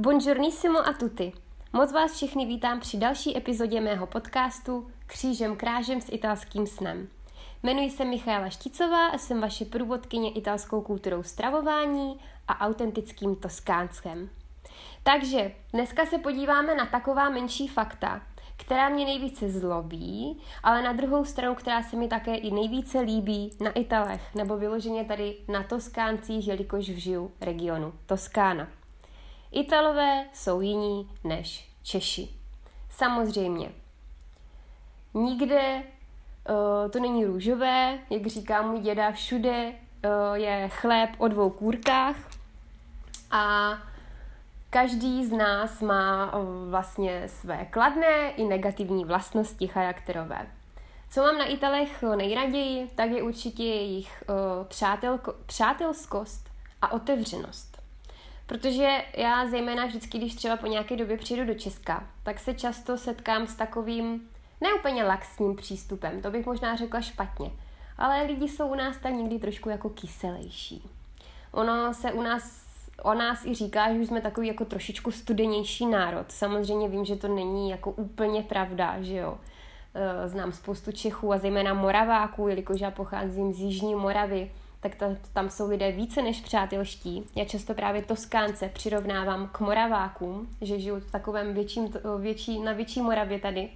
Buongiornissimo a tutti. Moc vás všechny vítám při další epizodě mého podcastu Křížem krážem s italským snem. Jmenuji se Michaela Šticová a jsem vaše průvodkyně italskou kulturou stravování a autentickým toskánskem. Takže dneska se podíváme na taková menší fakta, která mě nejvíce zlobí, ale na druhou stranu, která se mi také i nejvíce líbí na Italech, nebo vyloženě tady na Toskáncích, jelikož vžiju regionu Toskána. Italové jsou jiní než Češi. Samozřejmě. Nikde uh, to není růžové, jak říká můj děda, všude uh, je chléb o dvou kůrkách a každý z nás má uh, vlastně své kladné i negativní vlastnosti charakterové. Co mám na Italech nejraději, tak je určitě jejich uh, přátelko, přátelskost a otevřenost. Protože já zejména vždycky, když třeba po nějaké době přijdu do Česka, tak se často setkám s takovým neúplně laxním přístupem, to bych možná řekla špatně, ale lidi jsou u nás tak někdy trošku jako kyselejší. Ono se u nás o nás i říká, že jsme takový jako trošičku studenější národ. Samozřejmě vím, že to není jako úplně pravda, že jo. E, znám spoustu Čechů a zejména Moraváků, jelikož já pocházím z Jižní Moravy, tak ta, tam jsou lidé více než přátelští. Já často právě Toskánce přirovnávám k Moravákům, že žiju v takovém větším, větší, na větší Moravě tady.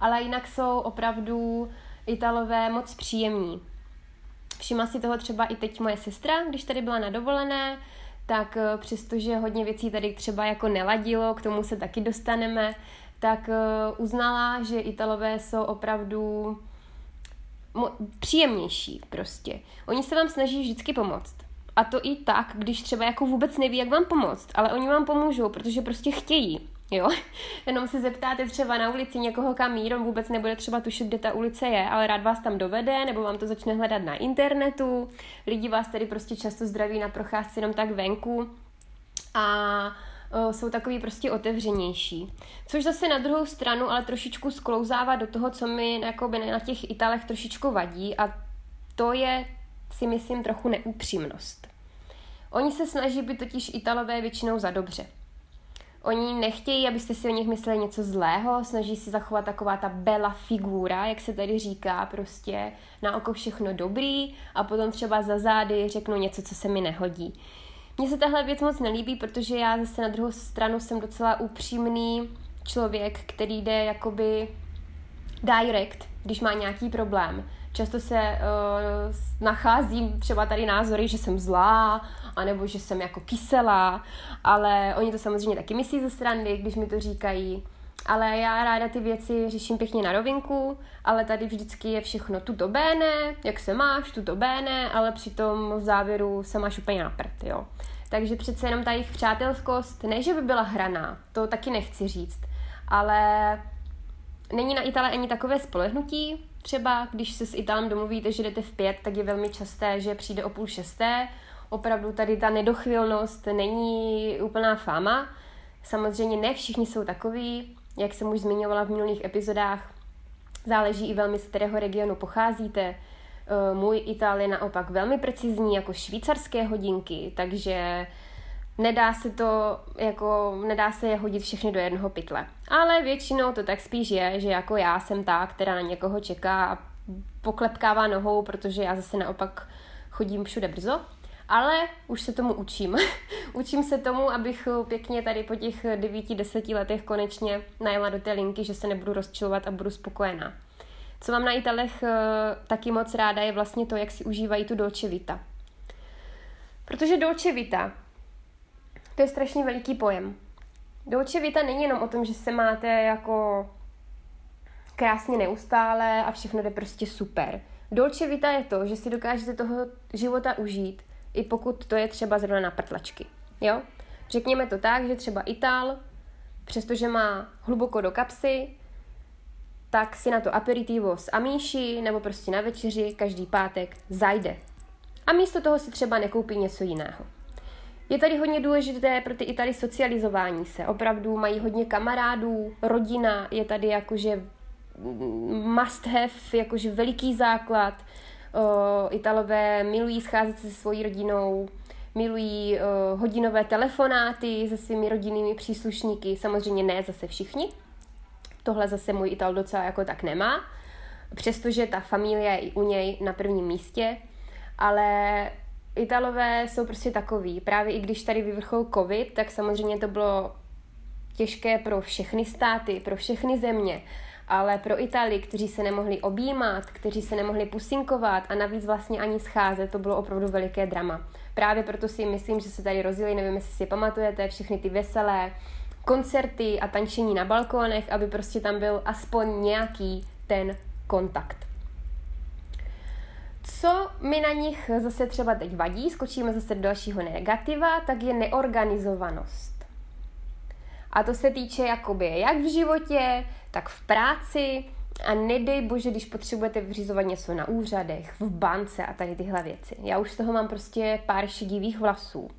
Ale jinak jsou opravdu Italové moc příjemní. Všimla si toho třeba i teď moje sestra, když tady byla na dovolené, tak eh, přestože hodně věcí tady třeba jako neladilo, k tomu se taky dostaneme, tak eh, uznala, že Italové jsou opravdu mo- příjemnější prostě. Oni se vám snaží vždycky pomoct. A to i tak, když třeba jako vůbec neví, jak vám pomoct, ale oni vám pomůžou, protože prostě chtějí. Jo? Jenom se zeptáte třeba na ulici někoho, kam mírom vůbec nebude třeba tušit, kde ta ulice je, ale rád vás tam dovede, nebo vám to začne hledat na internetu. Lidi vás tady prostě často zdraví na procházce jenom tak venku. A jsou takový prostě otevřenější. Což zase na druhou stranu ale trošičku sklouzává do toho, co mi jakoby na těch Italech trošičku vadí a to je si myslím trochu neupřímnost. Oni se snaží být totiž Italové většinou za dobře. Oni nechtějí, abyste si o nich mysleli něco zlého, snaží si zachovat taková ta bela figura, jak se tady říká, prostě na oko všechno dobrý a potom třeba za zády řeknu něco, co se mi nehodí. Mně se tahle věc moc nelíbí, protože já zase na druhou stranu jsem docela upřímný člověk, který jde jakoby direct, když má nějaký problém. Často se uh, nacházím třeba tady názory, že jsem zlá, anebo že jsem jako kyselá, ale oni to samozřejmě taky myslí ze strany, když mi to říkají. Ale já ráda ty věci řeším pěkně na rovinku, ale tady vždycky je všechno tuto bene, jak se máš, tuto bene, ale přitom v závěru se máš úplně na prd, jo. Takže přece jenom ta jejich přátelskost, ne, že by byla hraná, to taky nechci říct, ale není na Itale ani takové spolehnutí. Třeba když se s Italem domluvíte, že jdete v pět, tak je velmi časté, že přijde o půl šesté. Opravdu tady ta nedochvilnost není úplná fáma. Samozřejmě ne všichni jsou takový, jak jsem už zmiňovala v minulých epizodách. Záleží i velmi z kterého regionu pocházíte. Eh, můj Ital je naopak velmi precizní, jako švýcarské hodinky, takže nedá se to, jako, nedá se je hodit všechny do jednoho pytle. Ale většinou to tak spíš je, že jako já jsem ta, která na někoho čeká a poklepkává nohou, protože já zase naopak chodím všude brzo. Ale už se tomu učím. učím se tomu, abych pěkně tady po těch devíti, deseti letech konečně najela do té linky, že se nebudu rozčilovat a budu spokojená. Co mám na Italech uh, taky moc ráda, je vlastně to, jak si užívají tu Dolce Vita. Protože Dolce Vita, to je strašně veliký pojem. Dolce Vita není jenom o tom, že se máte jako krásně neustále a všechno jde prostě super. Dolce Vita je to, že si dokážete toho života užít, i pokud to je třeba zrovna na prtlačky. Jo? Řekněme to tak, že třeba Ital, přestože má hluboko do kapsy, tak si na to aperitivo s amíši nebo prostě na večeři každý pátek zajde. A místo toho si třeba nekoupí něco jiného. Je tady hodně důležité pro ty Itali socializování se. Opravdu mají hodně kamarádů, rodina je tady jakože must have, jakože veliký základ. Italové milují scházet se se svojí rodinou. milují uh, hodinové telefonáty se svými rodinnými příslušníky, samozřejmě ne zase všichni. Tohle zase můj Ital docela jako tak nemá, přestože ta familie je i u něj na prvním místě, ale Italové jsou prostě takový. Právě i když tady vyvrchol covid, tak samozřejmě to bylo těžké pro všechny státy, pro všechny země, ale pro Itálii, kteří se nemohli objímat, kteří se nemohli pusinkovat a navíc vlastně ani scházet, to bylo opravdu veliké drama. Právě proto si myslím, že se tady rozjeli, nevím, jestli si pamatujete, všechny ty veselé koncerty a tančení na balkónech, aby prostě tam byl aspoň nějaký ten kontakt. Co mi na nich zase třeba teď vadí, skočíme zase do dalšího negativa, tak je neorganizovanost. A to se týče jakoby jak v životě, tak v práci a nedej bože, když potřebujete vyřizovat něco na úřadech, v bance a tady tyhle věci. Já už z toho mám prostě pár šedivých vlasů.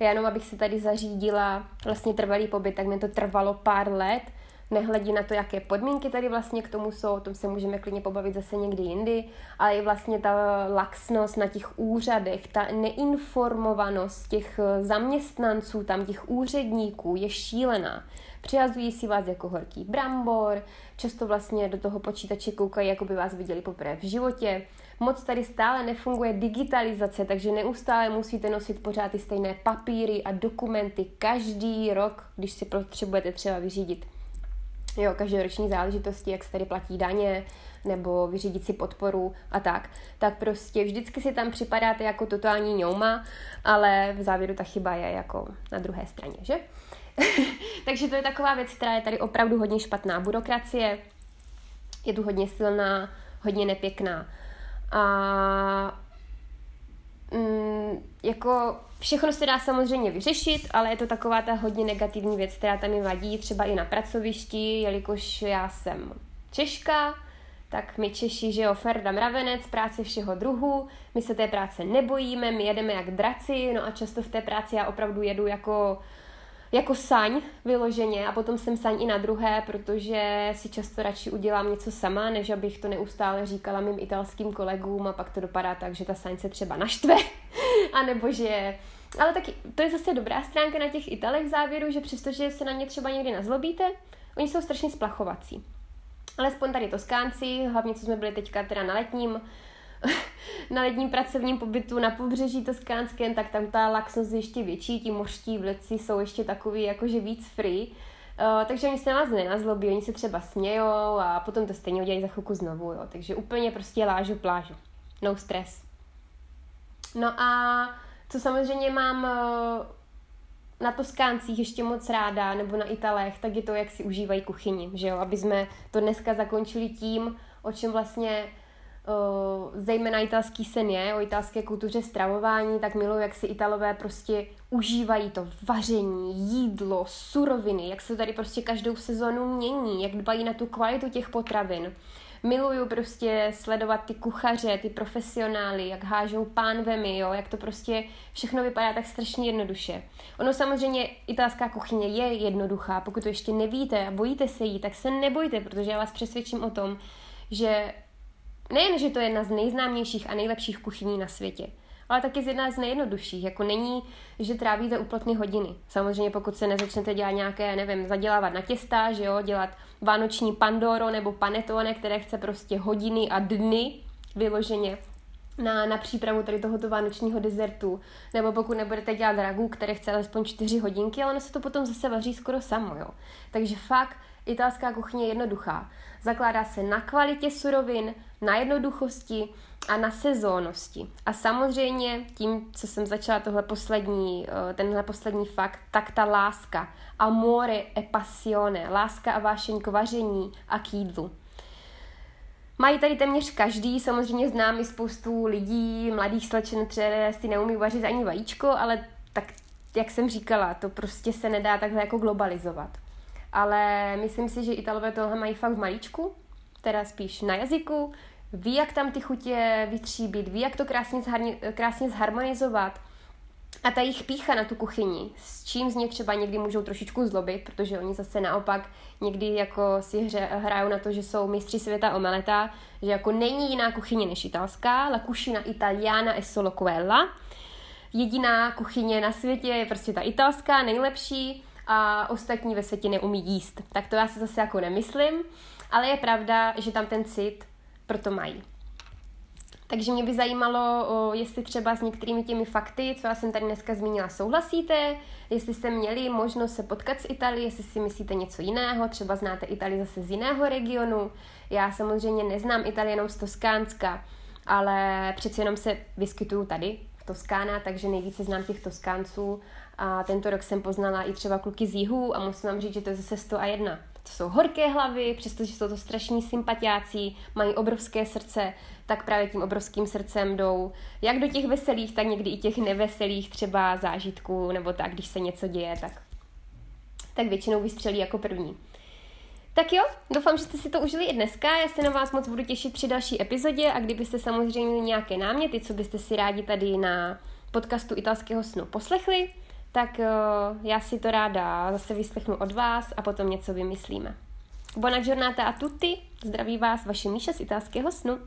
Já jenom, abych se tady zařídila vlastně trvalý pobyt, tak mi to trvalo pár let, nehledí na to, jaké podmínky tady vlastně k tomu jsou, o tom se můžeme klidně pobavit zase někdy jindy, ale i vlastně ta laxnost na těch úřadech, ta neinformovanost těch zaměstnanců, tam těch úředníků je šílená. Přihazují si vás jako horký brambor, často vlastně do toho počítače koukají, jako by vás viděli poprvé v životě. Moc tady stále nefunguje digitalizace, takže neustále musíte nosit pořád ty stejné papíry a dokumenty každý rok, když si potřebujete třeba vyřídit jo, každoroční záležitosti, jak se tady platí daně, nebo vyřídit si podporu a tak, tak prostě vždycky si tam připadáte jako totální ňouma, ale v závěru ta chyba je jako na druhé straně, že? Takže to je taková věc, která je tady opravdu hodně špatná. Byrokracie je tu hodně silná, hodně nepěkná. A mm, jako všechno se dá samozřejmě vyřešit, ale je to taková ta hodně negativní věc, která tam mi vadí, třeba i na pracovišti, jelikož já jsem Češka, tak my Češi, že jo, Ferda mravenec, práce všeho druhu, my se té práce nebojíme, my jedeme jak draci, no a často v té práci já opravdu jedu jako jako saň vyloženě a potom jsem saň i na druhé, protože si často radši udělám něco sama, než abych to neustále říkala mým italským kolegům a pak to dopadá tak, že ta saň se třeba naštve, anebo že... Ale taky to je zase dobrá stránka na těch Italech závěru, že přestože se na ně třeba někdy nazlobíte, oni jsou strašně splachovací. Alespoň tady Toskánci, hlavně co jsme byli teďka teda na letním, na ledním pracovním pobytu na pobřeží Toskánském, tak tam ta laxnost je ještě větší, ti mořští vlci jsou ještě takový jakože víc free. Uh, takže oni se na vás nenazlobí, oni se třeba smějou a potom to stejně udělají za chvilku znovu, jo. Takže úplně prostě lážu plážu. No stress. No a co samozřejmě mám uh, na Toskáncích ještě moc ráda, nebo na Italech, tak je to, jak si užívají kuchyni, že jo, aby jsme to dneska zakončili tím, o čem vlastně zejména italský sen je, o italské kultuře stravování, tak miluji, jak si Italové prostě užívají to vaření, jídlo, suroviny, jak se tady prostě každou sezonu mění, jak dbají na tu kvalitu těch potravin. Miluju prostě sledovat ty kuchaře, ty profesionály, jak hážou pánvemi, jo, jak to prostě všechno vypadá tak strašně jednoduše. Ono samozřejmě italská kuchyně je jednoduchá, pokud to ještě nevíte a bojíte se jí, tak se nebojte, protože já vás přesvědčím o tom, že Nejen, že to je jedna z nejznámějších a nejlepších kuchyní na světě, ale taky z jedna z nejjednodušších. Jako není, že trávíte úplatně hodiny. Samozřejmě pokud se nezačnete dělat nějaké, nevím, zadělávat na těsta, že jo, dělat vánoční pandoro nebo panetone, které chce prostě hodiny a dny vyloženě na, na přípravu tady tohoto vánočního dezertu, nebo pokud nebudete dělat ragu, které chce alespoň 4 hodinky, ale ono se to potom zase vaří skoro samo, jo. Takže fakt italská kuchyně je jednoduchá. Zakládá se na kvalitě surovin, na jednoduchosti a na sezónnosti. A samozřejmě tím, co jsem začala tohle poslední, eh, tenhle poslední fakt, tak ta láska. Amore e passione. Láska a vášeň k vaření a k jídlu. Mají tady téměř každý, samozřejmě znám i spoustu lidí, mladých slečen, které si neumí vařit ani vajíčko, ale tak, jak jsem říkala, to prostě se nedá takhle jako globalizovat. Ale myslím si, že Italové tohle mají fakt v malíčku, teda spíš na jazyku, ví, jak tam ty chutě vytříbit, ví, jak to krásně, zharni, krásně zharmonizovat. A ta jejich pícha na tu kuchyni, s čím z ně třeba někdy můžou trošičku zlobit, protože oni zase naopak někdy jako si hře, hrajou na to, že jsou mistři světa omeleta, že jako není jiná kuchyně než italská, la cucina italiana è solo quella. jediná kuchyně na světě je prostě ta italská, nejlepší a ostatní ve světě neumí jíst. Tak to já si zase jako nemyslím, ale je pravda, že tam ten cit proto mají. Takže mě by zajímalo, jestli třeba s některými těmi fakty, co já jsem tady dneska zmínila, souhlasíte, jestli jste měli možnost se potkat s Italii, jestli si myslíte něco jiného, třeba znáte Italii zase z jiného regionu. Já samozřejmě neznám Italii jenom z Toskánska, ale přeci jenom se vyskytuju tady Toskána, takže nejvíce znám těch Toskánců a tento rok jsem poznala i třeba kluky z jihu a musím vám říct, že to je zase 101. To jsou horké hlavy, přestože jsou to strašní sympatiáci, mají obrovské srdce, tak právě tím obrovským srdcem jdou jak do těch veselých, tak někdy i těch neveselých třeba zážitků, nebo tak, když se něco děje, tak, tak většinou vystřelí jako první. Tak jo, doufám, že jste si to užili i dneska. Já se na vás moc budu těšit při další epizodě a kdybyste samozřejmě měli nějaké náměty, co byste si rádi tady na podcastu italského snu poslechli, tak uh, já si to ráda zase vyslechnu od vás a potom něco vymyslíme. Buona giornata a tutti, zdraví vás vaše Míša z italského snu.